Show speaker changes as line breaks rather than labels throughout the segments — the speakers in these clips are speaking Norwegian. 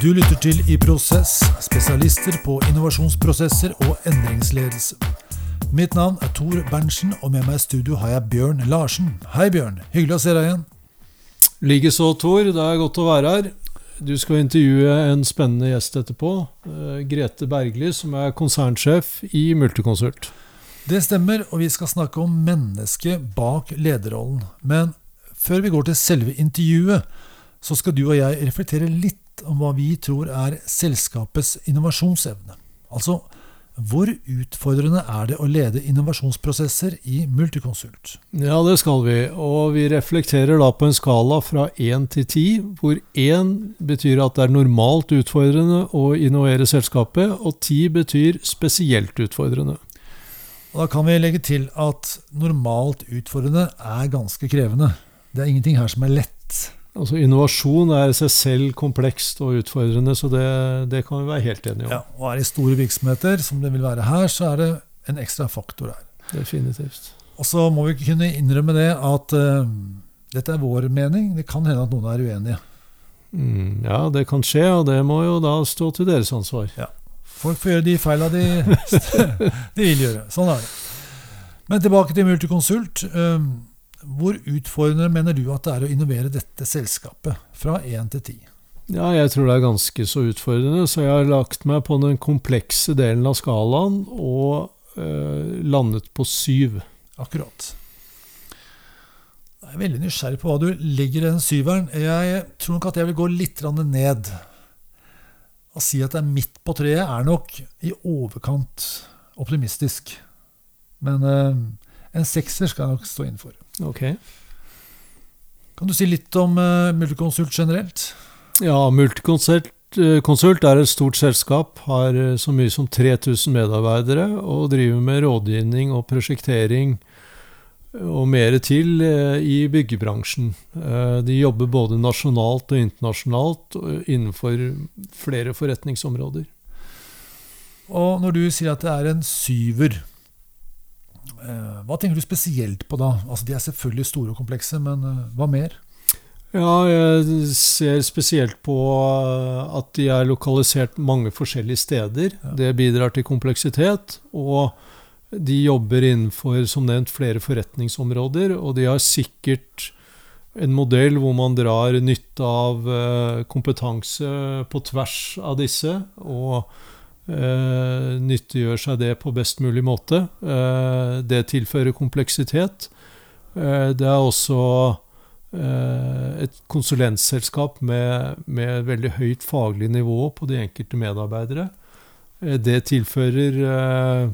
Du lytter til I prosess, spesialister på innovasjonsprosesser og endringsledelse. Mitt navn er Tor Berntsen, og med meg i studio har jeg Bjørn Larsen. Hei, Bjørn. Hyggelig å se deg igjen.
Likeså, Tor. Det er godt å være her. Du skal intervjue en spennende gjest etterpå. eh, Grete Bergli, som er konsernsjef i Multiconsult.
Det stemmer, og vi skal snakke om mennesket bak lederrollen. Men før vi går til selve intervjuet, så skal du og jeg reflektere litt om hva vi tror er selskapets innovasjonsevne. Altså, hvor utfordrende er det å lede innovasjonsprosesser i Multiconsult?
Ja, det skal vi. Og vi reflekterer da på en skala fra én til ti, hvor én betyr at det er normalt utfordrende å innovere selskapet, og ti betyr spesielt utfordrende.
Da kan vi legge til at normalt utfordrende er ganske krevende. Det er ingenting her som er lett.
Altså Innovasjon er i seg selv komplekst og utfordrende, så det, det kan vi være helt enige om.
Ja, og er det store virksomheter, som det vil være her, så er det en ekstra faktor her.
Definitivt.
Og så må vi kunne innrømme det at uh, dette er vår mening. Det kan hende at noen er uenige.
Mm, ja, det kan skje, og det må jo da stå til deres ansvar.
Folk får gjøre de feila de, de vil gjøre. Sånn er det. Men tilbake til Multiconsult. Eh, Hvor utfordrende mener du at det er å innovere dette selskapet? Fra én til ti.
Ja, jeg tror det er ganske så utfordrende, så jeg har lagt meg på den komplekse delen av skalaen og eh, landet på syv.
Akkurat. Jeg er veldig nysgjerrig på hva du legger i den syveren. Jeg tror nok at jeg vil gå litt ned. Å si at det er midt på treet, er nok i overkant optimistisk. Men eh, en sekser skal jeg nok stå inn
for. Okay.
Kan du si litt om uh, Multiconsult generelt?
Ja, Multiconsult eh, er et stort selskap, har eh, så mye som 3000 medarbeidere og driver med rådgivning og prosjektering og mer til i byggebransjen. De jobber både nasjonalt og internasjonalt innenfor flere forretningsområder.
Og når du sier at det er en syver, hva tenker du spesielt på da? Altså, de er selvfølgelig store og komplekse, men eh, hva mer?
Ja, jeg ser spesielt på eh, at de er lokalisert mange forskjellige steder.
Ja.
Det bidrar til kompleksitet. Og de jobber innenfor som nevnt, flere forretningsområder. Og de har sikkert en modell hvor man drar nytte av eh, kompetanse på tvers av disse. Og eh, nyttiggjør seg det på best mulig måte. Eh, det tilfører kompleksitet. Eh, det er også eh, et konsulentselskap med, med veldig høyt faglig nivå på de enkelte medarbeidere. Eh, det tilfører eh,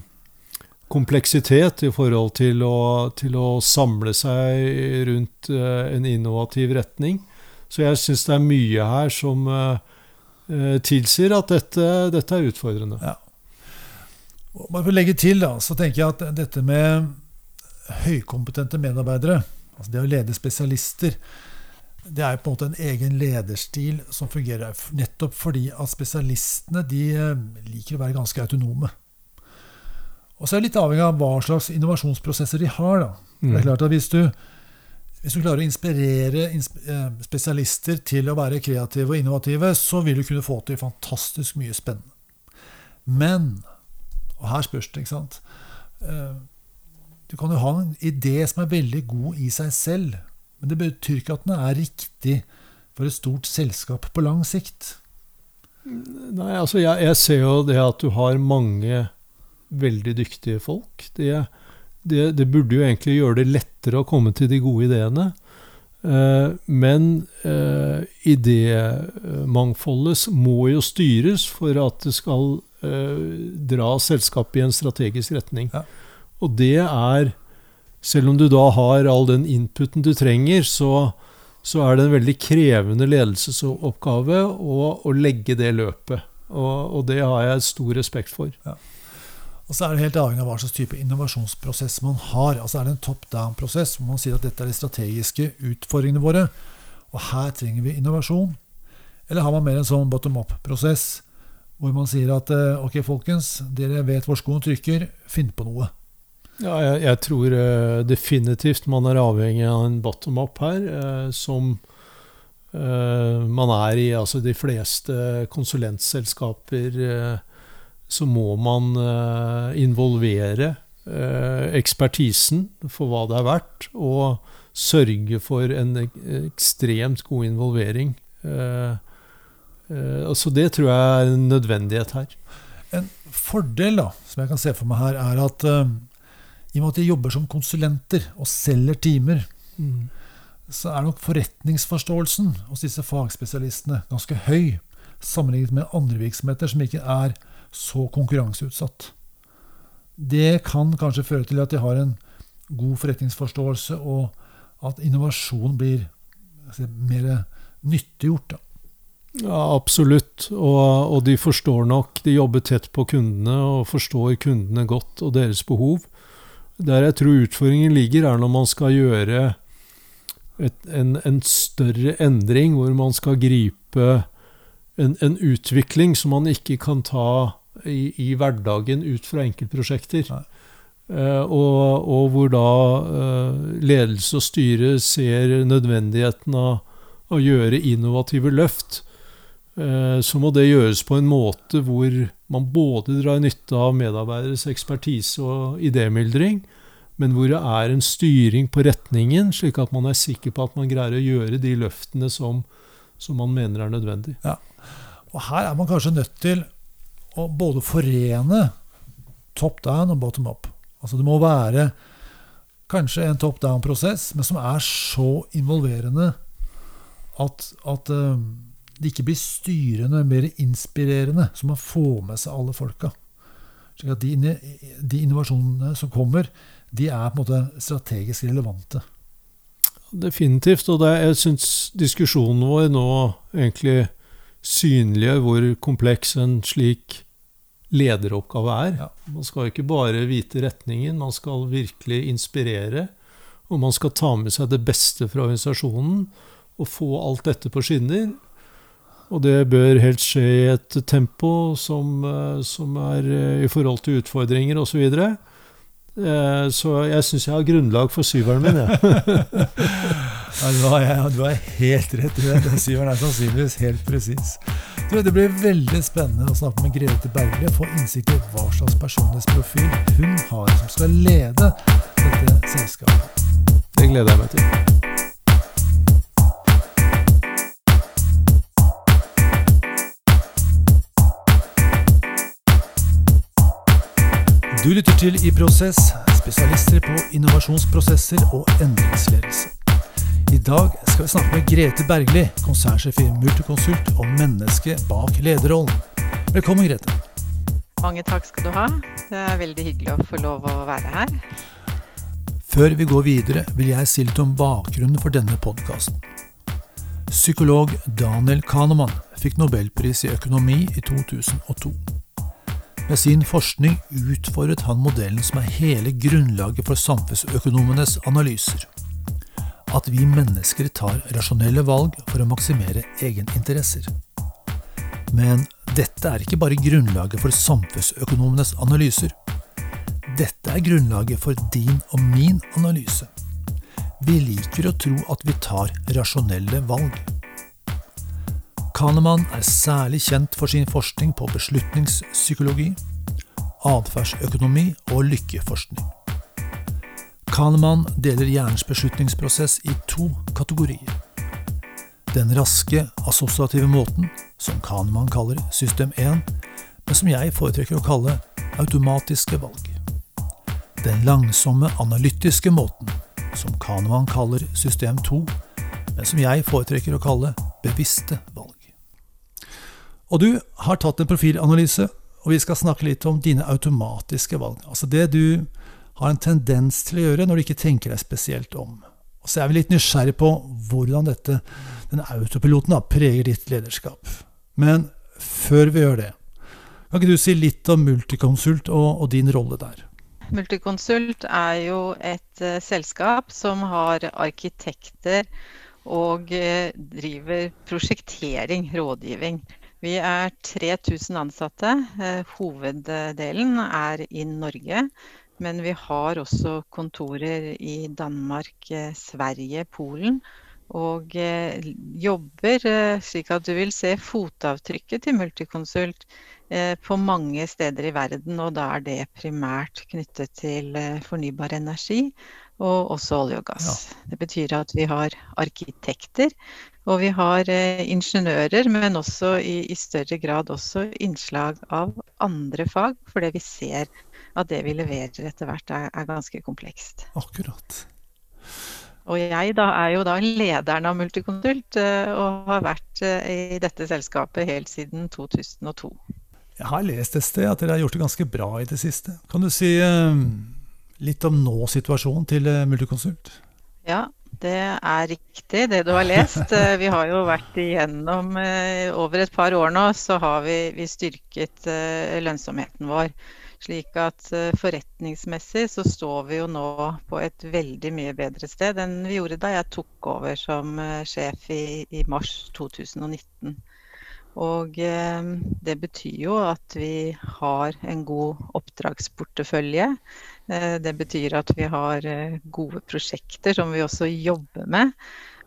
kompleksitet i forhold til å, til å samle seg rundt eh, en innovativ retning. Så jeg syns det er mye her som eh, eh, tilsier at dette, dette er utfordrende.
Ja. Og Bare for å legge til, da, så tenker jeg at dette med høykompetente medarbeidere, altså det å lede spesialister, det er på en måte en egen lederstil som fungerer nettopp fordi at spesialistene de eh, liker å være ganske autonome. Og så er det litt avhengig av hva slags innovasjonsprosesser de har. da. Det er
Mm.
klart at Hvis du, hvis du klarer å inspirere eh, spesialister til å være kreative og innovative, så vil du kunne få til fantastisk mye spennende. Men Og her spørs det, ikke sant Eh, Du kan jo ha en idé som er veldig god i seg selv, men det betyr ikke at den er riktig for et stort selskap på lang sikt.
Nei, altså jeg, jeg ser jo det at du har mange veldig dyktige folk. Det, det, det burde jo egentlig gjøre det lettere å komme til de gode ideene. Eh, men eh, idémangfoldet må jo styres for at det skal eh, dra selskapet i en strategisk retning.
Ja.
Og det er Selv om du da har all den inputen du trenger, så, så er det en veldig krevende ledelsesoppgave å, å legge det løpet. Og, og det har jeg stor respekt for.
Og så er det helt avhengig av hva slags type innovasjonsprosess man har. Altså Er det en top down-prosess hvor man sier at dette er de strategiske utfordringene våre, og her trenger vi innovasjon? Eller har man mer en sånn bottom up-prosess hvor man sier at eh, ok, folkens, dere vet hvor skoen trykker, finn på noe.
Ja, jeg, jeg tror eh, definitivt man er avhengig av en bottom up her, eh, som man er i. Altså de fleste konsulentselskaper så må man eh, involvere eh, ekspertisen for hva det er verdt, og sørge for en ek ekstremt god involvering. Så eh, altså det tror jeg er en nødvendighet her.
En fordel da, som jeg kan se for meg her, er at i og med at de jobber som konsulenter og selger timer,
Mm.
så er nok forretningsforståelsen hos disse fagspesialistene ganske høy sammenlignet med andre virksomheter som ikke er så konkurranseutsatt. Det kan kanskje føre til at de har en god forretningsforståelse, og at innovasjon blir mer nyttiggjort. Da.
Ja, absolutt. Og, og, de forstår nok De jobber tett på kundene og forstår kundene godt og deres behov. Der jeg tror utfordringen ligger, er når man skal gjøre et, en, en, større endring, hvor man skal gripe en, en, utvikling som man ikke kan ta i, i hverdagen ut fra enkeltprosjekter. Uh, og, og, hvor da uh, ledelse og styre ser nødvendigheten av å gjøre innovative løft, uh, så må det gjøres på en måte hvor man både drar nytte av medarbeideres ekspertise og idémyldring, men hvor det er en styring på retningen, slik at man er sikker på at man greier å gjøre de løftene som, som man mener er nødvendig.
Ja. Og her er man kanskje nødt til å både forene top down og bottom up. Altså det må være kanskje en top down-prosess, men som er så involverende at, at uh, det ikke blir styrende, mer inspirerende, så man får med seg alle folka. Slik at de, de innovasjonene som kommer, de er på en måte strategisk relevante.
Definitivt. Og det, jeg syns diskusjonen vår nå egentlig synliggjør hvor kompleks en slik lederoppgave er. Ja. Man skal ikke bare vite retningen, man skal virkelig inspirere. Og man skal ta med seg det beste fra organisasjonen og få alt dette på skinner. Og det bør helst skje i et tempo som, eh, som er eh, i forhold til utfordringer osv. Så, Eh, så jeg syns jeg har grunnlag for syveren min, jeg.
ja, du, har, du har helt rett i det. Den syveren er sannsynligvis helt presis. Det blir veldig spennende å snakke med Grete Bergli og få innsikt i hva slags personlighetsprofil hun har som skal lede dette selskapet.
Det gleder jeg meg til.
Du lytter til I Prosess, spesialister på innovasjonsprosesser og endringsledelse. I dag skal vi snakke med Grete Bergli, konsernsjef i Multiconsult og menneske bak lederrollen. Velkommen, Grete.
Mange takk skal du ha. Det er veldig hyggelig å få lov å være her.
Før vi går videre, vil jeg si litt om bakgrunnen for denne podkasten. Psykolog Daniel Kahneman fikk nobelpris i økonomi i 2002. Med sin forskning utfordret han modellen som er hele grunnlaget for samfunnsøkonomenes analyser. At vi mennesker tar rasjonelle valg for å maksimere egeninteresser. Men dette er ikke bare grunnlaget for samfunnsøkonomenes analyser. Dette er grunnlaget for din og min analyse. Vi liker å tro at vi tar rasjonelle valg. Kahneman er særlig kjent for sin forskning på beslutningspsykologi, atferdsøkonomi og lykkeforskning. Kahneman deler hjernens beslutningsprosess i to kategorier. Den raske, assosiative måten, som Kahneman kaller system 1, men som jeg foretrekker å kalle automatiske valg. Den langsomme, analytiske måten, som Kahneman kaller system 2, men som jeg foretrekker å kalle bevisste valg. Og du har tatt en profilanalyse, og vi skal snakke litt om dine automatiske valg. Altså det du har en tendens til å gjøre når du ikke tenker deg spesielt om. Og så er vi litt nysgjerrig på hvordan dette, denne autopiloten da, preger ditt lederskap. Men før vi gjør det, kan ikke du si litt om Multiconsult og, og din rolle der?
Multiconsult er jo et uh, selskap som har arkitekter og uh, driver prosjektering, rådgivning. Vi er 3000 ansatte. Uh, hoveddelen er i Norge. Men vi har også kontorer i Danmark, eh, Sverige, Polen og eh, jobber eh, slik at du vil se fotavtrykket til Multiconsult eh, på mange steder i verden, og da er det primært knyttet til fornybar energi og også olje og gass. Ja. Det betyr at vi har arkitekter, og vi har ingeniører, men også i, i større grad også innslag av andre fag, fordi vi ser at det vi leverer etter hvert er, er ganske komplekst.
Akkurat.
Og jeg da er jo da lederen av Multiconsult eh, og har vært eh, i dette selskapet helt siden 2002.
Jeg har lest et sted at dere har gjort det ganske bra i det siste. Kan du si eh, litt om nå-situasjonen til Multiconsult?
Ja, det er riktig det du har lest. Vi har jo vært igjennom Over et par år nå så har vi, vi styrket lønnsomheten vår. Slik at eh, forretningsmessig så står vi jo nå på et veldig mye bedre sted enn vi gjorde da jeg tok over som eh, sjef i, i mars 2019. Og eh, det betyr jo at vi har en god oppdragsportefølje. Eh, det betyr at vi har eh, gode prosjekter som vi også jobber med.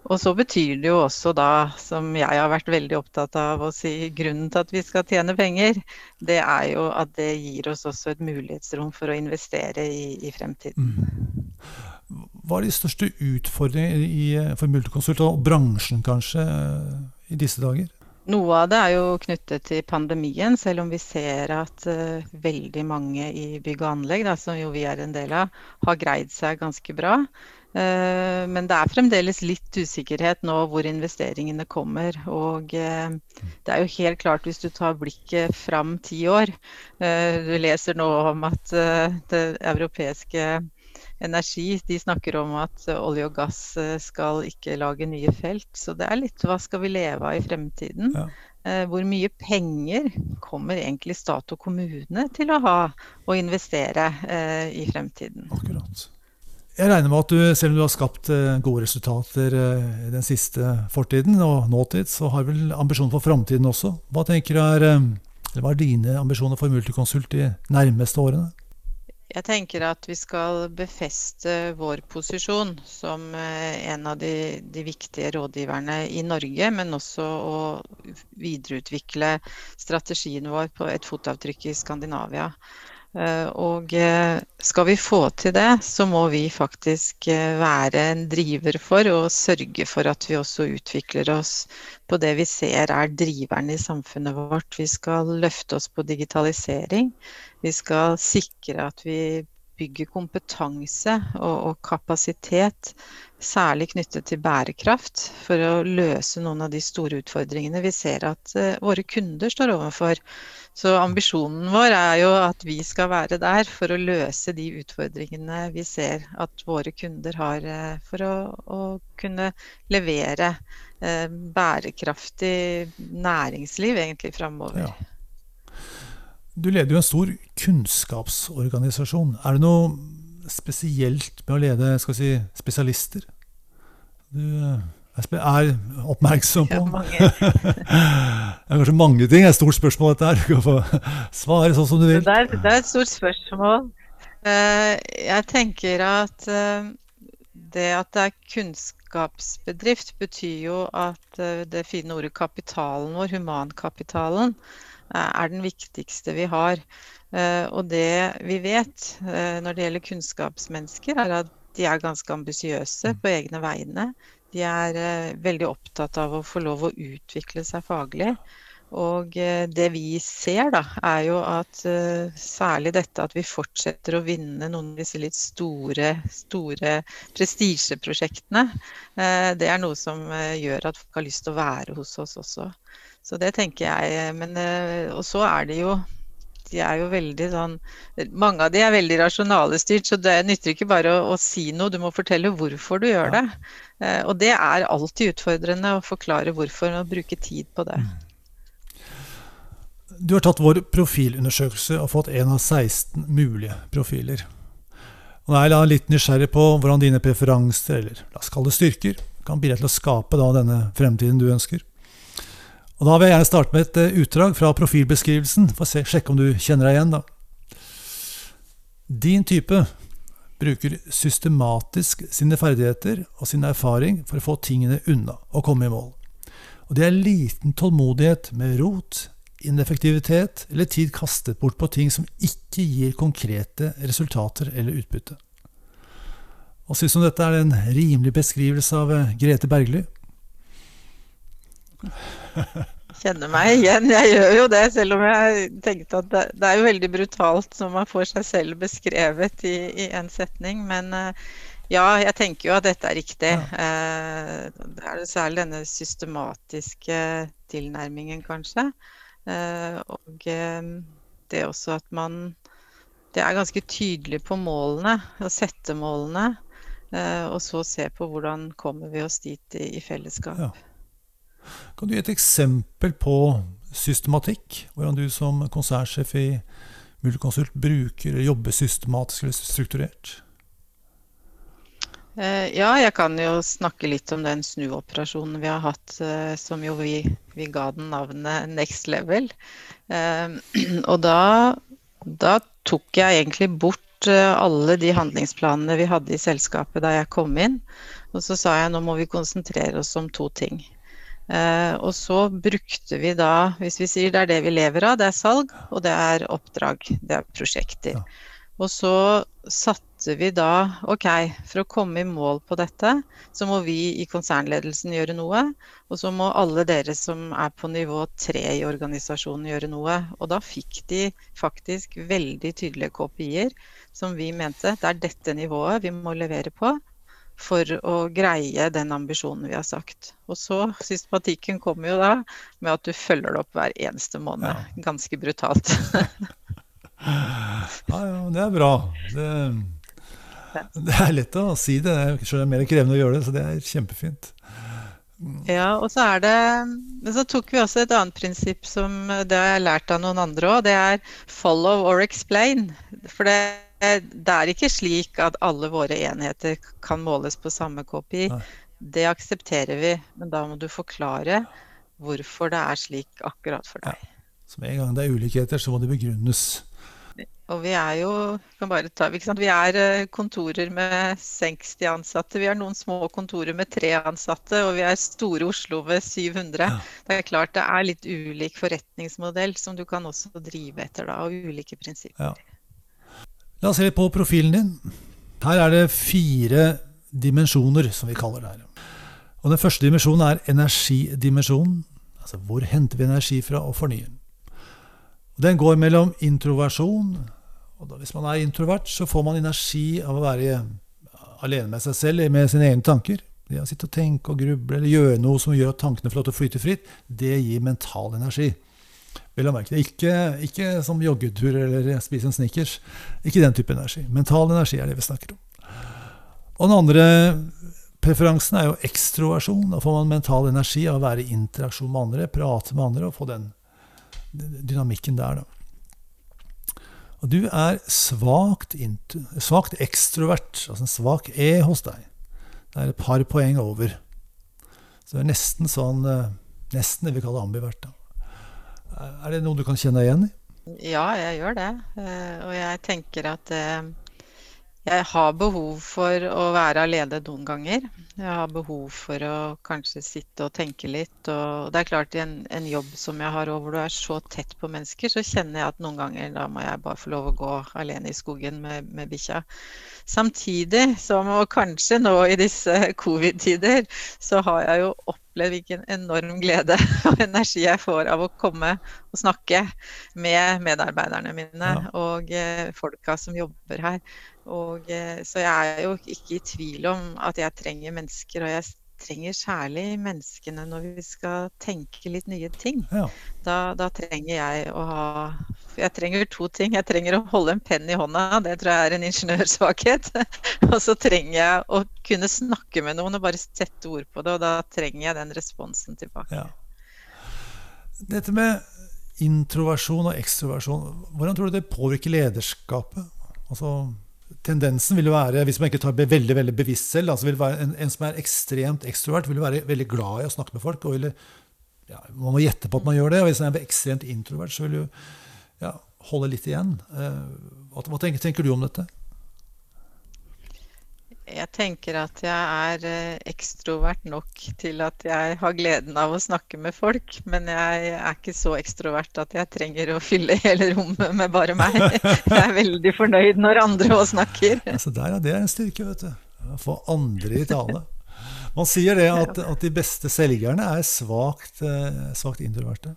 Og så betyr det jo også da, som jeg har vært veldig opptatt av å si, grunnen til at vi skal tjene penger, det er jo at det gir oss også et mulighetsrom for å investere i, i fremtiden.
Mm. Hva er de største utfordringene for Multiconsult og bransjen kanskje i disse dager?
Noe av det er jo knyttet til pandemien, selv om vi ser at uh, veldig mange i bygg og anlegg, da, som jo vi er en del av, har greid seg ganske bra. Uh, men det er fremdeles litt usikkerhet nå hvor investeringene kommer. Og uh, det er jo helt klart, hvis du tar blikket fram ti år Du leser nå om at det europeiske energi. De snakker om at olje og gass eh, skal ikke lage nye felt. Så det er litt hva skal vi leve av i fremtiden. Ja. Eh, hvor mye penger kommer egentlig stat og kommune til å ha og investere eh, i fremtiden?
Akkurat. Jeg regner med at du, selv om du har skapt gode resultater i den siste fortiden og nåtid, så har du vel ambisjoner for framtiden også. Hva tenker du er, hva er dine ambisjoner for Multiconsult de nærmeste årene?
Jeg tenker at vi skal befeste vår posisjon som eh, en av de, de, viktige rådgiverne i Norge, men også å videreutvikle strategien vår på et fotavtrykk i Skandinavia. Eh, og eh, skal vi få til det, så må vi faktisk eh, være en driver for og sørge for at vi også utvikler oss på det vi ser er driverne i samfunnet vårt. Vi skal løfte oss på digitalisering. Vi skal sikre at vi bygger kompetanse og, og kapasitet, særlig knyttet til bærekraft, for å løse noen av de store utfordringene vi ser at våre kunder står overfor. Så ambisjonen vår er jo at vi skal være der for å løse de utfordringene vi ser at våre kunder har, uh, for å, å kunne levere eh, bærekraftig næringsliv egentlig framover. Ja.
Du leder jo en stor kunnskapsorganisasjon. Er det noe spesielt med å lede si, spesialister? Du er oppmerksom på? Ja, det er kanskje mange ting. Det er et stort spørsmål, dette her. Du kan få svare sånn som du vil.
Det er, det er et stort spørsmål. Eh, jeg tenker at eh, det at det er kunnskapsbedrift, betyr jo at eh, det fine ordet kapitalen vår, humankapitalen, er den viktigste vi har. Og det vi vet når det gjelder kunnskapsmennesker, er at de er ganske ambisiøse på egne vegne. De er eh, veldig opptatt av å få lov å utvikle seg faglig. Og det vi ser, da, er jo at uh, særlig dette at vi fortsetter å vinne noen av disse litt store, store prestisjeprosjektene, det er noe som gjør at folk har lyst til å være hos oss også. Så det tenker jeg. Men, eh, og så er det jo de er jo veldig sånn Mange av de er veldig rasjonalestyrt, så det nytter ikke bare å, å, si noe, du må fortelle hvorfor du gjør det. Eh, og det er alltid utfordrende å forklare hvorfor og bruke tid på det. Mm.
Du har tatt vår profilundersøkelse og fått en av 16 mulige profiler. Og jeg er litt nysgjerrig på hvordan dine preferanser, eller la oss kalle det styrker, kan bidra til å skape da, denne fremtiden du ønsker. Og Da vil jeg gjerne starte med et eh, utdrag fra profilbeskrivelsen, for å sjekke om du kjenner deg igjen. da. Din type bruker systematisk sine ferdigheter og sin erfaring for å få tingene unna og komme i mål. Og det er liten tålmodighet med rot, ineffektivitet eller tid kastet bort på ting som ikke gir konkrete resultater eller utbytte. Og synes om dette er en rimelig beskrivelse av eh, Grete Bergly?
Kjenner meg igjen. Jeg gjør jo det, selv om jeg tenkte at det, det er jo veldig brutalt når man får seg selv beskrevet i, i en setning. Men uh, ja, jeg tenker jo at dette er riktig. Ja. Uh, det er særlig denne systematiske tilnærmingen, kanskje. Uh, og det også at man det er ganske tydelig på målene, å sette målene. og så se på hvordan kommer vi oss dit i, i fellesskap. Ja.
Kan du gi et eksempel på systematikk? Hvordan du som konsernsjef i Multiconsult bruker eller jobber systematisk eller strukturert?
Eh, ja, jeg kan jo snakke litt om den snuoperasjonen vi har hatt, eh, som jo vi, vi ga den navnet Next Level. Eh, og da, da tok jeg egentlig bort alle de handlingsplanene vi hadde i selskapet da jeg kom inn. Og så sa jeg nå må vi konsentrere oss om to ting. Eh, og så brukte vi da, hvis vi sier det er det vi lever av, det er salg og det er oppdrag, det er prosjekter. Og så satte vi da OK, for å komme i mål på dette, så må vi i konsernledelsen gjøre noe. Og så må alle dere som er på nivå tre i organisasjonen gjøre noe. Og da fikk de faktisk veldig tydelige KPI-er som vi mente det er dette nivået vi må levere på for å greie den ambisjonen vi har sagt. Og så systematikken kommer jo da med at du følger det opp hver eneste måned. Ja. Ganske brutalt.
ja, ja, det er bra. Det, det, er lett å si det. Det er mer krevende å gjøre det, så det er kjempefint.
Ja, og så er det Men så tok vi også et annet prinsipp som det har jeg lært av noen andre òg. Det er follow or explain. For det Eh, det er ikke slik at alle våre enheter kan måles på samme KPI. Nei. Det aksepterer vi, men da må du forklare hvorfor det er slik akkurat for deg. Ja.
Så med en gang det er ulikheter, så må det begrunnes.
Og vi er jo ta, Vi er eh, kontorer med 60 ansatte. Vi har noen små kontorer med tre ansatte, og vi er store Oslo ved 700. Ja. Det er klart det er litt ulik forretningsmodell som du kan også drive etter, da, og ulike prinsipper. Ja.
La oss se på profilen din. Her er det fire dimensjoner, som vi kaller det her. Og Den første dimensjonen er energidimensjonen. Altså hvor henter vi energi fra og fornyer den? Den går mellom introversjon og Hvis man er introvert, så får man energi av å være alene med seg selv, med sine egne tanker. Det å sitte og tenke og gruble eller gjøre noe som gjør at tankene får lov til å flyte fritt, det gir mental energi. Vel å merke det. Ikke, ikke som joggetur eller spise en Snickers. Ikke den type energi. Mental energi er det vi snakker om. Og den andre preferansen er jo ekstroversjon. Da får man mental energi av å være i interaksjon med andre, prate med andre og få den, dynamikken der, da. Og du er svakt, svakt ekstrovert, altså en svak E hos deg. Det er et par poeng over. Så det er nesten sånn eh, Nesten det vi kaller ambivert. da. Er det noe du kan kjenne deg igjen i?
Ja, jeg gjør det. Eh, og jeg tenker at eh, jeg har behov for å være alene noen ganger. Jeg har behov for å kanskje sitte og tenke litt. Og det er klart, i en, en jobb som jeg har hvor du er så tett på mennesker, så kjenner jeg at noen ganger da må jeg bare få lov å gå alene i skogen med, med bikkja. Samtidig som, og kanskje nå i disse covid-tider, så har jeg jo opplevd hvilken enorm glede og energi jeg får av å komme og snakke med medarbeiderne mine ja. og eh, folka som jobber her. Og, eh, så jeg er jo ikke i tvil om at jeg trenger mennesker, og jeg trenger særlig menneskene når vi skal tenke litt nye ting. Ja. Da, da, trenger jeg å ha Jeg trenger to ting. Jeg trenger å holde en penn i hånda, det tror jeg er en ingeniørsvakhet. og så trenger jeg å kunne snakke med noen og bare sette ord på det, og da trenger jeg den responsen tilbake. Ja.
Dette med introversjon og ekstroversjon, hvordan tror du det påvirker lederskapet? Altså tendensen vil jo være, hvis man ikke tar veldig veldig bevisst selv, altså en, en, som er ekstremt ekstrovert, vil være veldig glad i å snakke med folk. og vil, ja, Man må gjette på at man gjør det. og Hvis man er ekstremt introvert, så vil du ja, holde litt igjen. Eh, hva tenker, tenker, du om dette?
Jeg tenker at jeg er eh, ekstrovert nok til at jeg har gleden av å snakke med folk. Men jeg er ikke så ekstrovert at jeg trenger å fylle hele rommet med bare meg. Jeg er veldig fornøyd når andre òg snakker.
Altså der, det er en styrke, vet du. Å få andre i tale. Man sier det at, at de beste selgerne er svakt, eh, svakt introverte.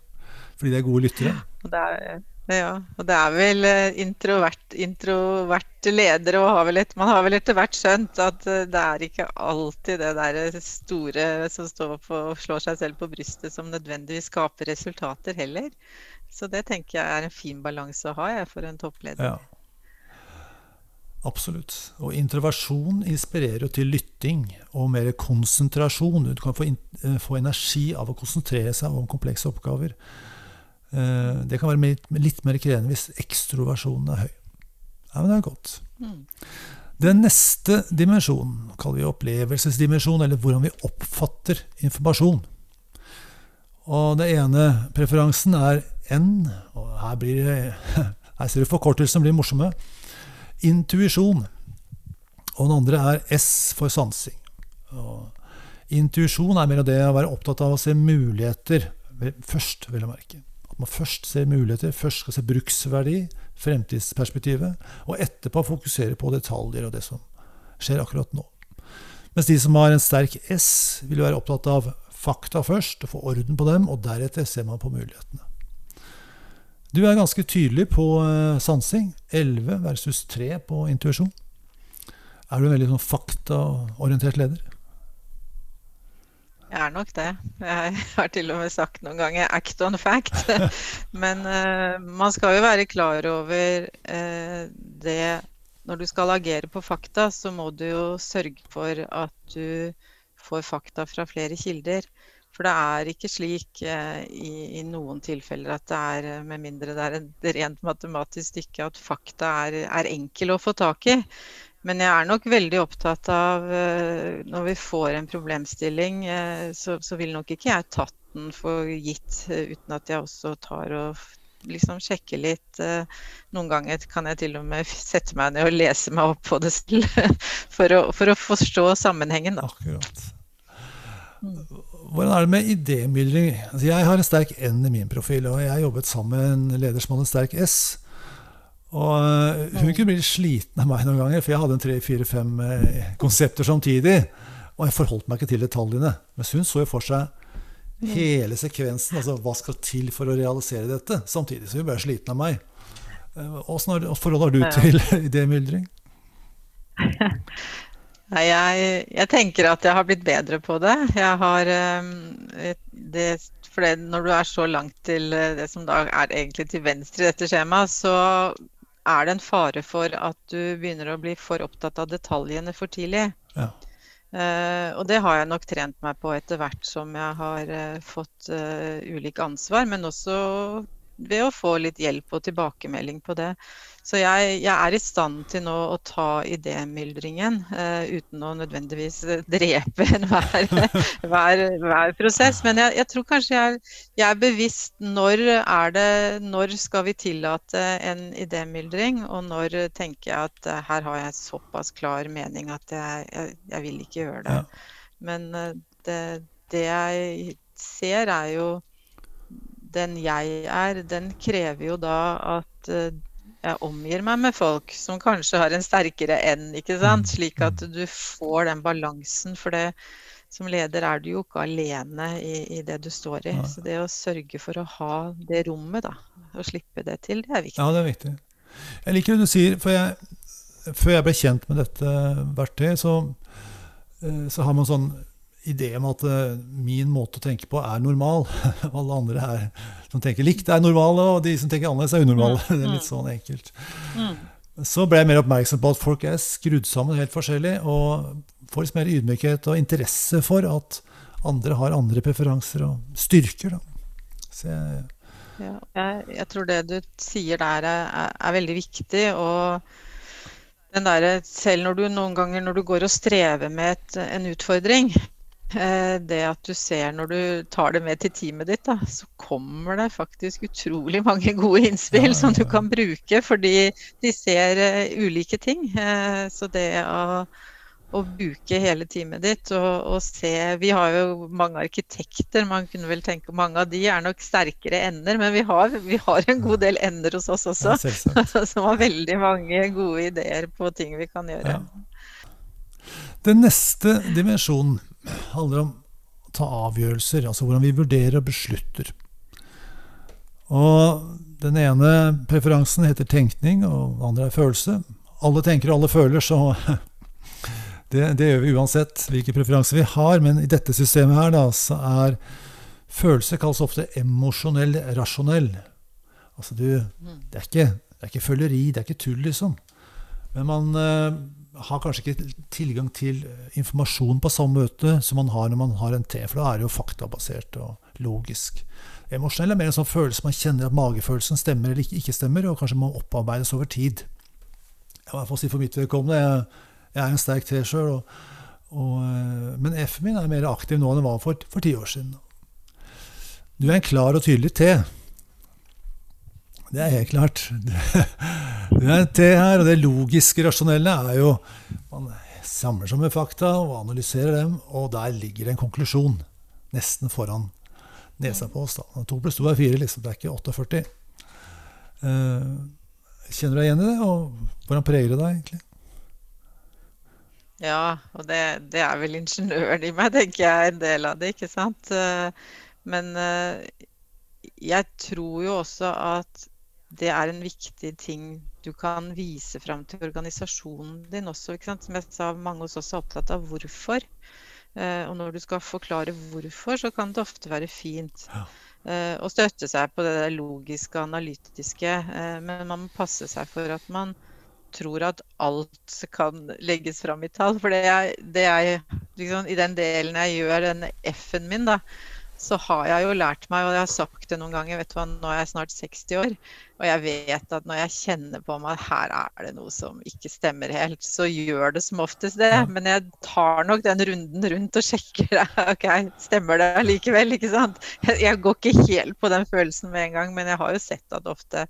Fordi de er gode lyttere.
Det er, ja, og det er vel eh, introvert, introverte ledere og har et, man har vel etter hvert skjønt at eh, det er ikke alltid det der store som står og slår seg selv på brystet som nødvendigvis skaper resultater heller. Så det tenker jeg er en fin balanse å ha jeg, for en toppleder.
Ja. Absolutt. Og introversjon inspirerer jo til lytting og mer konsentrasjon. Du kan få, få energi av å konsentrere seg om komplekse oppgaver. Eh, det kan være litt mer krevende hvis ekstroversjonen er høy. Ja, men det er godt. Mm. Den neste dimensjonen kaller vi opplevelsesdimensjon, eller hvordan vi oppfatter informasjon. Og det ene preferansen er N, og her, blir her ser du forkortelsen blir morsomme. Intuisjon. Og den andre er S for sansing. Intuisjon er mer av det å være opptatt av å se muligheter først, vil jeg merke. Man først ser muligheter, først skal se bruksverdi, fremtidsperspektivet, og etterpå fokusere på detaljer og det som skjer akkurat nå. Mens de som har en sterk S, vil være opptatt av fakta først, og få orden på dem, og deretter ser man på mulighetene. Du er ganske tydelig på uh, sansing. 11 versus 3 på intuisjon. Er du en veldig sånn faktaorientert leder?
Jeg er nok det. Jeg har til og med sagt noen ganger 'act on fact'. Men uh, man skal jo være klar over uh, det Når du skal agere på fakta, så må du jo sørge for at du får fakta fra flere kilder. For det er ikke slik uh, i, i, noen tilfeller at det er, med mindre det er et rent matematisk stykke, at fakta er, er enkel å få tak i. Men jeg er nok veldig opptatt av eh, Når vi får en problemstilling, eh, så, så, vil nok ikke jeg tatt den for gitt eh, uten at jeg også tar og liksom sjekker litt. Noen ganger kan jeg til og med sette meg ned og lese meg opp på det selv for å, for å forstå sammenhengen. Da.
Akkurat. Hvordan er det med idémyldring? Altså jeg har en sterk N i min profil, og jeg jobbet sammen med en leder som hadde en sterk S. Og eh, hun kunne bli litt sliten av meg noen ganger, for jeg hadde en tre, fire, fem eh, konsepter samtidig. Og jeg forholdt meg ikke til detaljene. Mens hun så jo for seg hele sekvensen. altså Hva skal til for å realisere dette? Samtidig så hun ble sliten av meg. Åssen eh, forhold har du til idémyldring?
Nei, jeg, jeg, tenker at jeg har blitt bedre på det. Jeg har det, For det, når du er så langt til det som da er egentlig til venstre i dette skjemaet, så er det en fare for at du begynner å bli for opptatt av detaljene for tidlig. Ja. Uh, og det har jeg nok trent meg på etter hvert som jeg har uh, fått uh, ulike ansvar, men også ved å få litt hjelp og tilbakemelding på det. Så jeg, jeg er i stand til nå å ta idémyldringen uh, uten å nødvendigvis drepe enhver hver, hver prosess. Men jeg, jeg tror kanskje jeg, jeg, er bevisst når er det Når skal vi tillate en idémyldring, og når tenker jeg at uh, her har jeg såpass klar mening at jeg, jeg vil ikke gjøre det. Ja. Men uh, det, det jeg ser, er jo den jeg er, den krever jo da at eh, jeg omgir meg med folk som kanskje har en sterkere enn, ikke sant? Mm. Slik at du får den balansen. For det, som leder er du jo ikke alene i, i det du står i. Ja. Så det å sørge for å ha det rommet, da, og slippe det til, det er viktig.
Ja, det er viktig. Jeg liker det du sier, for jeg, før jeg ble kjent med dette verktøyet, så, eh, så har man sånn idé om at uh, min måte å tenke på er normal. Alle andre her som tenker likt, er normale, og de som tenker annerledes, er unormale. Mm. Det er litt sånn enkelt. Mm. Så ble jeg mer oppmerksom på at folk er skrudd sammen helt forskjellig, og får litt mer ydmykhet og interesse for at andre har andre preferanser og styrker.
Jeg, ja, jeg, jeg, tror det du sier der, er, er veldig viktig. og der, selv når du noen ganger når du går og strever med et, en utfordring, Eh, det at du ser når du tar det med til teamet ditt, da, så kommer det faktisk utrolig mange gode innspill ja, ja, ja. som du kan bruke, fordi de ser uh, ulike ting. Uh, så det å å bruke hele teamet ditt og, og, se Vi har jo mange arkitekter. Man kunne vel tenke mange av de er nok sterkere ender, men vi har, vi har en god del ender hos oss også. Som har veldig mange gode ideer på ting vi kan gjøre.
Den neste dimensjonen handler om å ta avgjørelser, altså hvordan vi vurderer og beslutter. Og den ene preferansen heter tenkning, og den andre er følelse. Alle tenker og alle føler, så det, det, gjør vi uansett hvilke preferanser vi har. Men i dette systemet her, da, så er følelse kalles ofte emosjonell rasjonell. Altså du, det er, ikke, det er ikke føleri, det er ikke tull, liksom. Men man uh, har kanskje ikke tilgang til informasjon på samme møte som man har når man har en T, for da er det jo faktabasert og logisk. Emosjonell er mer en sånn følelse man kjenner at magefølelsen stemmer eller ikke, stemmer, og kanskje må opparbeides over tid. Jeg må i hvert fall si for mitt vedkommende. Jeg, jeg er en sterk T sjøl. Eh, men F-en min er mer aktiv nå enn den var for, for ti år siden. Du er en klar og tydelig T. Det er helt klart. Det er T her, og det logiske, rasjonelle er jo Man samler seg med fakta og analyserer dem, og der ligger det en konklusjon nesten foran nesa på oss. da. To pluss to er fire, liksom. Det er ikke 48. Uh, kjenner du deg igjen i det? Og hvordan preger det deg egentlig?
Ja, og det, det, er vel ingeniøren i meg, tenker jeg, en del av det, ikke sant. Uh, men uh, jeg tror jo også at det er en viktig ting du kan vise fram til organisasjonen din også. Som jeg sa, mange hos oss er opptatt av hvorfor. Eh, og når du skal forklare hvorfor, så kan det ofte være fint ja. Eh, å støtte seg på det logiske, analytiske. Eh, men man må passe seg for at man tror at alt kan legges fram i tall. For det er, det er liksom, i den delen jeg gjør den F-en min, da, så har jeg jo lært meg, og jeg har sagt det noen ganger, vet du hva, nå er jeg snart 60 år, og jeg vet at når jeg kjenner på meg at her er det noe som ikke stemmer helt, så gjør det som oftest det. Men jeg tar nok den runden rundt og sjekker. Ok, stemmer det likevel, ikke sant? Jeg går ikke helt på den følelsen med en gang, men jeg har jo sett at ofte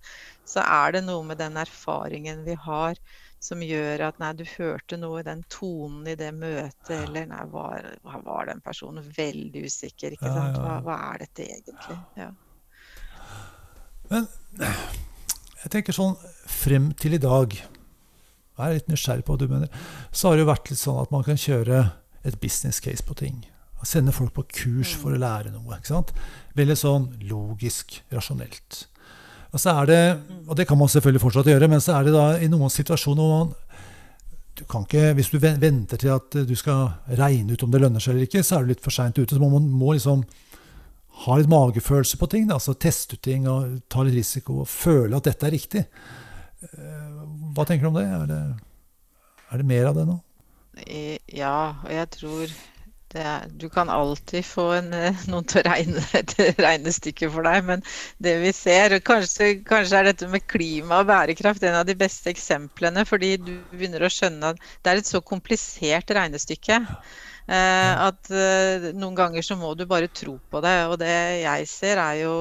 så er det noe med den erfaringen vi har som gjør at nei, du hørte noe i den tonen i det møtet, eller nei, var, var den personen veldig usikker? ikke sant? Hva, hva er dette egentlig? Ja.
Men jeg tenker sånn frem til i dag Jeg er litt nysgjerrig på hva du mener. Så har det jo vært litt sånn at man kan kjøre et business case på ting. Sende folk på kurs for å mm. lære noe. ikke sant? Veldig sånn logisk, rasjonelt. Og, så er det, og det kan man selvfølgelig fortsatt gjøre, men så er det da i noen situasjoner hvor man du kan ikke, Hvis du venter til at du skal regne ut om det lønner seg eller ikke, så er du litt for seint ute. Så man må liksom ha litt magefølelse på ting. Altså Teste ut ting og ta litt risiko og føle at dette er riktig. Eh, hva tenker du om det? Er det, er det mer av det nå?
Ja, og jeg tror er, du kan alltid få en, eh, noen til å regne et regnestykke for deg, men det vi ser kanskje, kanskje, er dette med klima og bærekraft en av de beste eksemplene, fordi du begynner å skjønne at det er et så komplisert regnestykke. Eh, at eh, noen ganger så må du bare tro på det. Og det jeg ser, er jo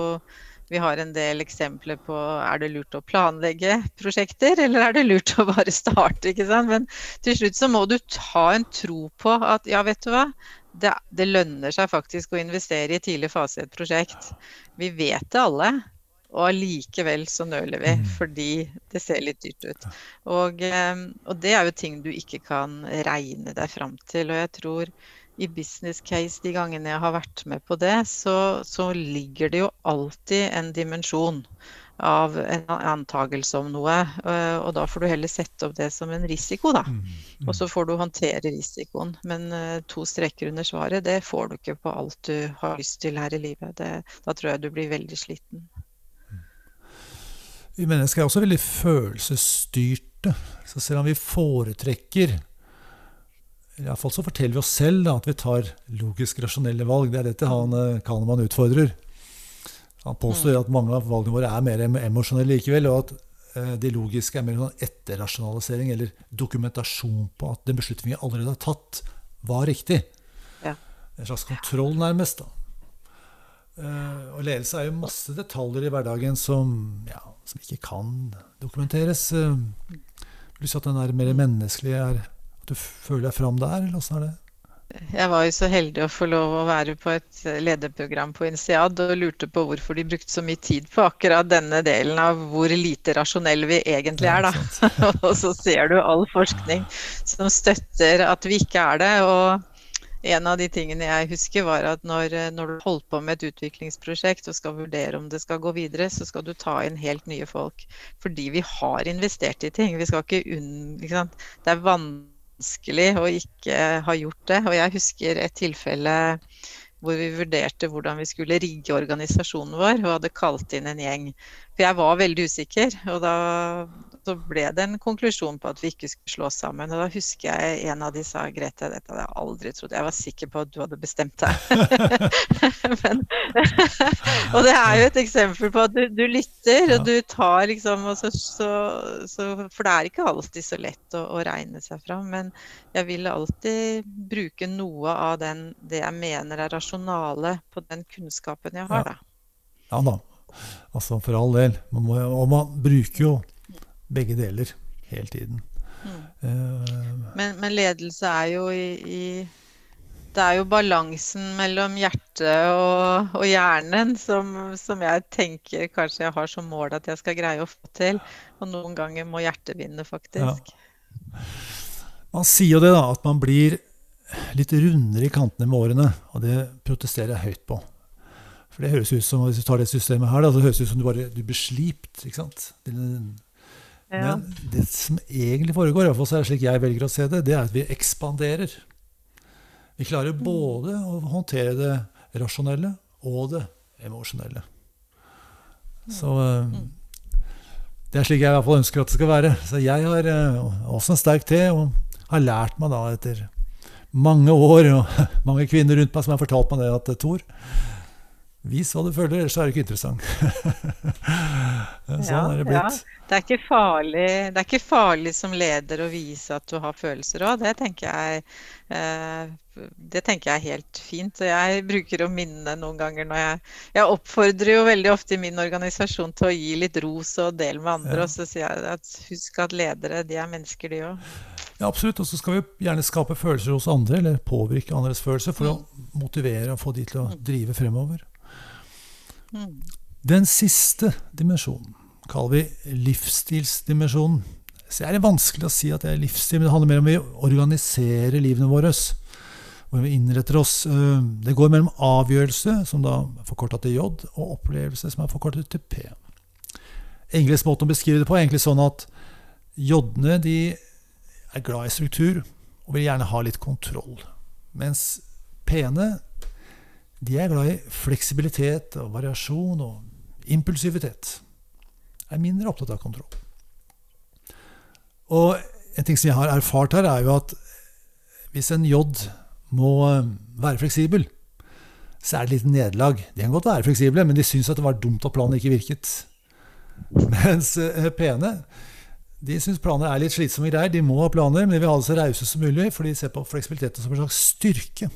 vi har en del eksempler på er det lurt å planlegge prosjekter, eller er det lurt å bare starte. ikke sant? Men til slutt så må du ta en tro på at ja, vet du hva, det, det, lønner seg faktisk å investere i tidlig fase i et prosjekt. Vi vet det alle, og allikevel så nøler vi mm. fordi det ser litt dyrt ut. Og, eh, og, det er jo ting du ikke kan regne deg fram til. Og jeg tror i business case de gangene jeg har vært med på det, så, så ligger det jo alltid en dimensjon av en antagelse om noe. Eh, og da får du heller sette opp det som en risiko, da. Mm, mm. Og så får du håndtere risikoen. Men eh, to streker under svaret, det får du ikke på alt du har lyst til her i livet. Det, da tror jeg du blir veldig sliten.
Vi mennesker er også veldig følelsesstyrte. Så selv om vi foretrekker Iallfall så forteller vi oss selv da, at vi tar logisk rasjonelle valg. Det er dette han eh, Kahneman utfordrer. Han påstår at mange av valgene våre er mer emosjonelle likevel, og at eh, det logiske er mer sånn etterrasjonalisering eller dokumentasjon på at den beslutningen vi allerede har tatt, var riktig. Ja. En slags kontroll, nærmest. da. Uh, og ledelse er jo masse detaljer i hverdagen som, ja, som ikke kan dokumenteres. Uh, pluss at den er mer menneskelig er At du føler deg fram der, eller åssen er det?
Jeg var jo så heldig å få lov å være på et lederprogram på INSEAD og lurte på hvorfor de brukte så mye tid på akkurat denne delen av hvor lite rasjonelle vi egentlig er, da. og så ser du all forskning som støtter at vi ikke er det. og en av de tingene jeg husker, var at når, når, du holder på med et utviklingsprosjekt og skal vurdere om det skal gå videre, så skal du ta inn helt nye folk. Fordi vi har investert i ting. Vi skal ikke unn... Ikke det er vanskelig å ikke ha gjort det. Og jeg husker et tilfelle hvor vi vurderte hvordan vi skulle rigge organisasjonen vår, og hadde kalt inn en gjeng. For jeg var veldig usikker, og da så ble det en konklusjon på at vi ikke skulle slå sammen. Og da husker jeg en av de sa Grete, dette hadde jeg aldri trodd. Jeg var sikker på at du hadde bestemt deg. Men, og det er jo et eksempel på at du, du lytter, og du tar liksom så, så, så, For det er ikke alltid så lett å, å, regne seg fram. Men jeg vil alltid bruke noe av den, det jeg mener er rasjonale på den kunnskapen jeg har, da.
Ja da. Altså for all del. Man må, og man bruker jo begge deler hele tiden. Mm.
Uh, men, men, ledelse er jo i, i, Det er jo balansen mellom hjertet og, og hjernen som, som, jeg tenker kanskje jeg har som mål at jeg skal greie å få til. Og noen ganger må hjertet vinne, faktisk. Ja.
Man sier jo det, da, at man blir litt rundere i kantene med årene. Og det protesterer jeg høyt på. For det høres ut som hvis du tar det systemet her, da, så høres det ut som du bare du blir slipt. ikke sant? Men det som egentlig foregår, i hvert fall så er det slik jeg velger å se det, det er at vi ekspanderer. Vi klarer mm. både å håndtere det rasjonelle og det emosjonelle. Mm. Så eh, det er slik jeg i hvert fall ønsker at det skal være. Så jeg har eh, også en sterk te, og har lært meg da etter mange år og mange kvinner rundt meg som har fortalt meg det at Tor, Vis hva du føler, ellers er det ikke interessant. sånn ja, er det blitt. Ja.
Det, er ikke farlig, det er ikke farlig som leder å vise at du har følelser òg. Det, eh, det tenker jeg er helt fint. Og jeg bruker å minne noen ganger når jeg Jeg oppfordrer jo veldig ofte i min organisasjon til å gi litt ros og dele med andre. Ja. Og så sier jeg at husk at ledere, de er mennesker, de òg.
Ja, absolutt. Og så skal vi gjerne skape følelser hos andre, eller påvirke andres følelser, for mm. å motivere og få de til å mm. drive fremover. Den siste dimensjonen kaller vi livsstilsdimensjonen. Så er det vanskelig å si at det er livsstil, men det handler mer om vi organiserer livene våre. Hvordan vi innretter oss. Øh, det går mellom avgjørelse, som da er forkorta til J, og opplevelse, som er forkortet til P. Engelsk måte å beskrive det på er egentlig sånn at J-ene er glad i struktur og vil gjerne ha litt kontroll. Mens P-ene de er glad i fleksibilitet og variasjon og impulsivitet. Er mindre opptatt av kontroll. Og en ting som jeg har erfart her, er jo at hvis en J må eh, være fleksibel, så er det et lite nederlag. De kan godt være fleksible, men de syns at det var dumt at planen ikke virket. Mens Pene P-ene de syns planer er litt slitsomme greier. De må ha planer, men de vil ha det så rause som mulig, for de ser på fleksibiliteten som en slags styrke.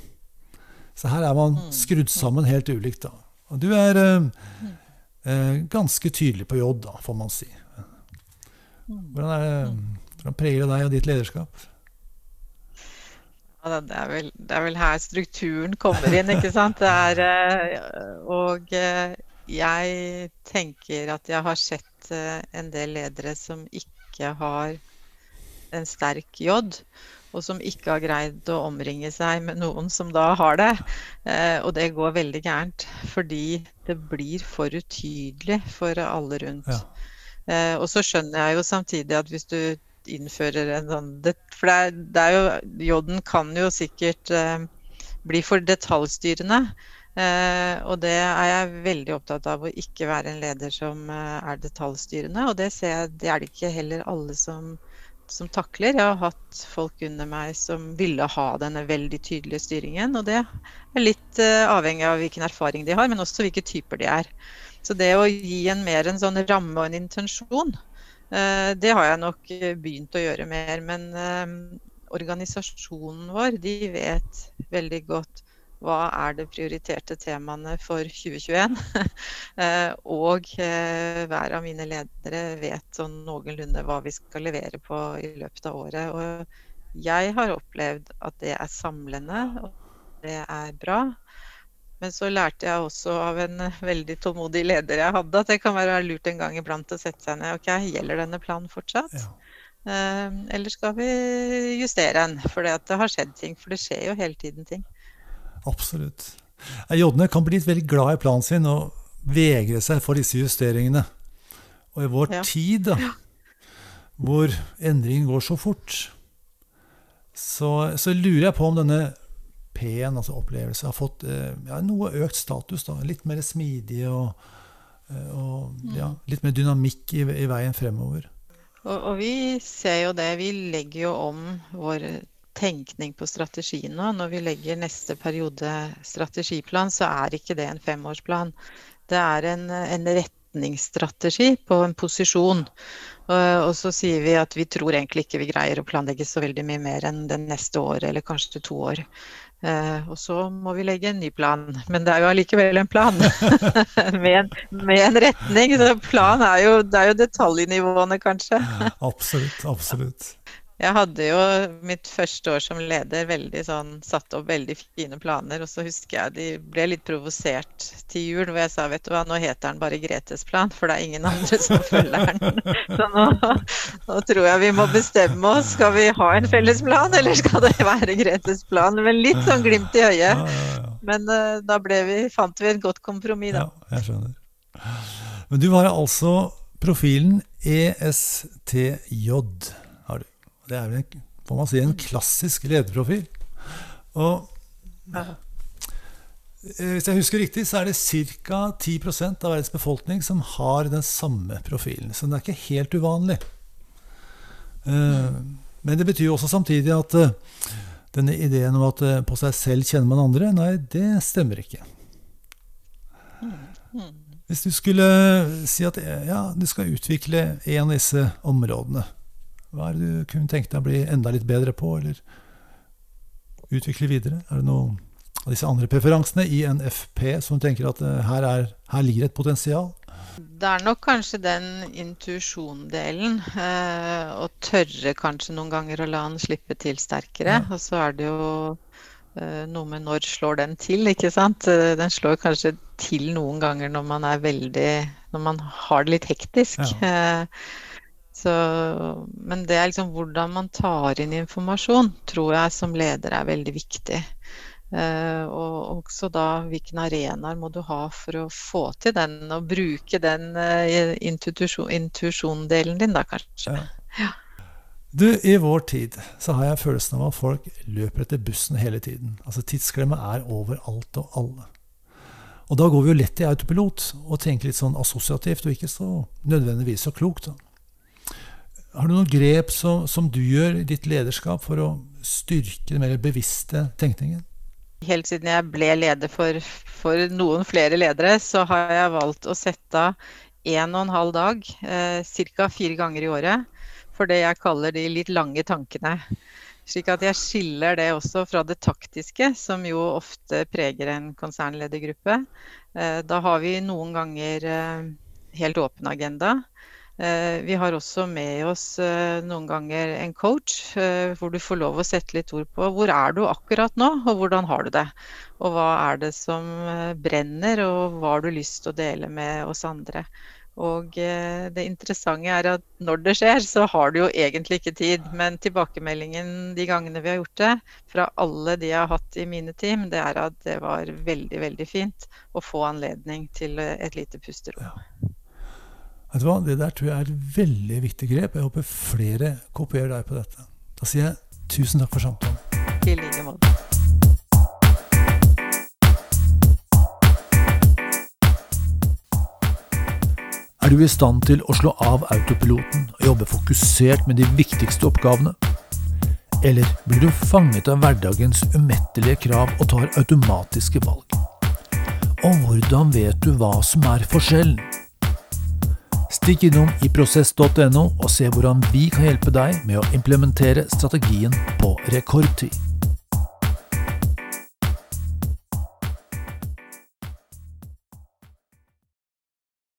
Så her er man mm. skrudd sammen helt ulikt. da. Og du er eh, eh, ganske tydelig på J, da, får man si. Hvordan, er, hvordan preger det deg og ditt lederskap?
Ja, det, er vel, det, er vel, her strukturen kommer inn, ikke sant. Er, eh, og eh, jeg tenker at jeg har sett en del ledere som ikke har en sterk J og som ikke har greid å omringe seg med noen som da har det. Eh, og det går veldig gærent, fordi det blir for utydelig for alle rundt. Ja. Eh, og så skjønner jeg jo samtidig at hvis du innfører en sånn det, For det er, det er jo J-en kan jo sikkert eh, bli for detaljstyrende. Uh, og det er jeg veldig opptatt av å ikke være en leder som uh, er detaljstyrende. Og det, jeg, det, er det ikke heller alle som som takler. Jeg har hatt folk under meg som ville ha denne veldig tydelige styringen. Og det er litt uh, avhengig av hvilken erfaring de har, men også hvilke typer de er. Så det å gi en mer en sånn ramme og en intensjon, uh, det har jeg nok eh, begynt å gjøre mer. Men organisasjonen vår, de vet veldig godt hva er de prioriterte temaene for 2021? Eh, og eh, hver av mine ledere vet sånn noenlunde hva vi skal levere på i løpet av året. Og Jeg har opplevd at det er samlende, og det er bra. Men så lærte jeg også av en veldig tålmodig leder jeg hadde, at det kan være lurt en gang iblant å sette seg ned. Ok, gjelder denne planen fortsatt?
Ja.
Eh, eller skal vi justere den? For det har skjedd ting. For det skjer jo hele tiden ting.
Absolutt. Jodne kan bli veldig glad i planen sin og vegre seg for disse justeringene. Og i vår
Ja.
tid, da, hvor endringen går så fort, så, så lurer jeg på om denne P-en, altså opplevelse, har fått eh, ja, noe økt status. da, Litt mer smidig og, eh, og ja, litt mer dynamikk i, i veien fremover.
Og, og vi ser jo det. Vi legger jo om vår tenkning på strategi nå. Når vi legger neste periode strategiplan, så er ikke det en femårsplan. Det er en, en retningsstrategi på en posisjon. Og, så sier vi at vi tror egentlig ikke vi greier å planlegge så veldig mye mer enn det neste året, eller kanskje to år. Eh, og så må vi legge en ny plan. Men det er jo allikevel en plan med, en, med en retning. Så plan er jo, det er jo detaljnivåene, kanskje.
Absolutt. Absolutt.
Jeg hadde jo mitt første år som leder veldig sånn, satt opp veldig fine planer, og så husker jeg de ble litt provosert til jul hvor jeg sa vet du hva, nå heter den bare Gretes plan, for det er ingen andre som følger den. Så nå, nå tror jeg vi må bestemme oss. Skal vi ha en felles plan, eller skal det være Gretes plan? Men litt sånn glimt i øyet. Men uh, da vi, fant vi et godt kompromiss, da.
Ja, jeg skjønner. Men du har altså profilen ESTJ. Det er vel en, får man si, en klassisk lederprofil. Og eh, hvis jeg husker riktig, så er det ca. 10 av verdens befolkning som har den samme profilen. Så den er ikke helt uvanlig. Eh, Men det betyr jo også samtidig at eh, denne ideen om at på seg selv kjenner man andre, nei, det stemmer ikke. Hvis du skulle si at ja, du skal utvikle en av disse områdene, hva er det du kunne tenkt deg å bli enda litt bedre på, eller utvikle videre? Er det noen av disse andre preferansene i en FP som du tenker at eh, her, er, her ligger et potensial?
Det er nok kanskje den intuisjondelen. Eh, å tørre kanskje noen ganger å la den slippe til sterkere.
Ja.
Og så er det jo eh, noe med når slår den til, ikke sant. Eh, Den slår kanskje til noen ganger når man er veldig Når man har det litt hektisk. Eh, så, men det er liksom hvordan man tar inn informasjon, tror jeg som leder er veldig viktig. Uh, og også da hvilken arenaer må du ha for å få til den, og bruke den uh, intuisjondelen din, da kanskje.
Ja. Du, I vår tid så har jeg følelsen av at folk løper etter bussen hele tiden. Altså Tidsklemma er overalt og alle. Og da går vi jo lett i autopilot og tenker litt sånn assosiativt, og ikke så nødvendigvis så klokt. da. Har du noen grep som, som du gjør i ditt lederskap for å styrke den mer bevisste tenkningen?
Helt siden jeg ble leder for, for noen flere ledere, så har jeg valgt å sette av en og en halv dag, eh, ca. fire ganger i året, for det jeg kaller de litt lange tankene. Slik at jeg skiller det også fra det taktiske, som jo ofte preger en konsernledergruppe. Eh, da har vi noen ganger eh, helt åpen agenda. Eh, Vi har også med oss eh, noen ganger en coach, eh, hvor du får lov å sette litt ord på hvor er du akkurat nå, og hvordan har du det. Og hva er det som brenner, og hva har du lyst til å dele med oss andre. Og det interessante er at når det skjer, så har du jo egentlig ikke tid. Men tilbakemeldingen de gangene vi har gjort det, fra alle de jeg har hatt i mine team, det er at det var veldig, veldig fint å få anledning til et lite pusterom.
Vet du hva, Det der tror jeg er et veldig viktig grep. Jeg håper flere kopierer deg på dette. Da sier jeg tusen takk for samtalen.
I like måte.
Er du i stand til å slå av autopiloten og jobbe fokusert med de viktigste oppgavene? Eller blir du fanget av hverdagens umettelige krav og tar automatiske valg? Og hvordan vet du hva som er forskjellen? Stikk innom i prosess.no og se hvordan vi kan hjelpe deg med å implementere strategien på rekordtid.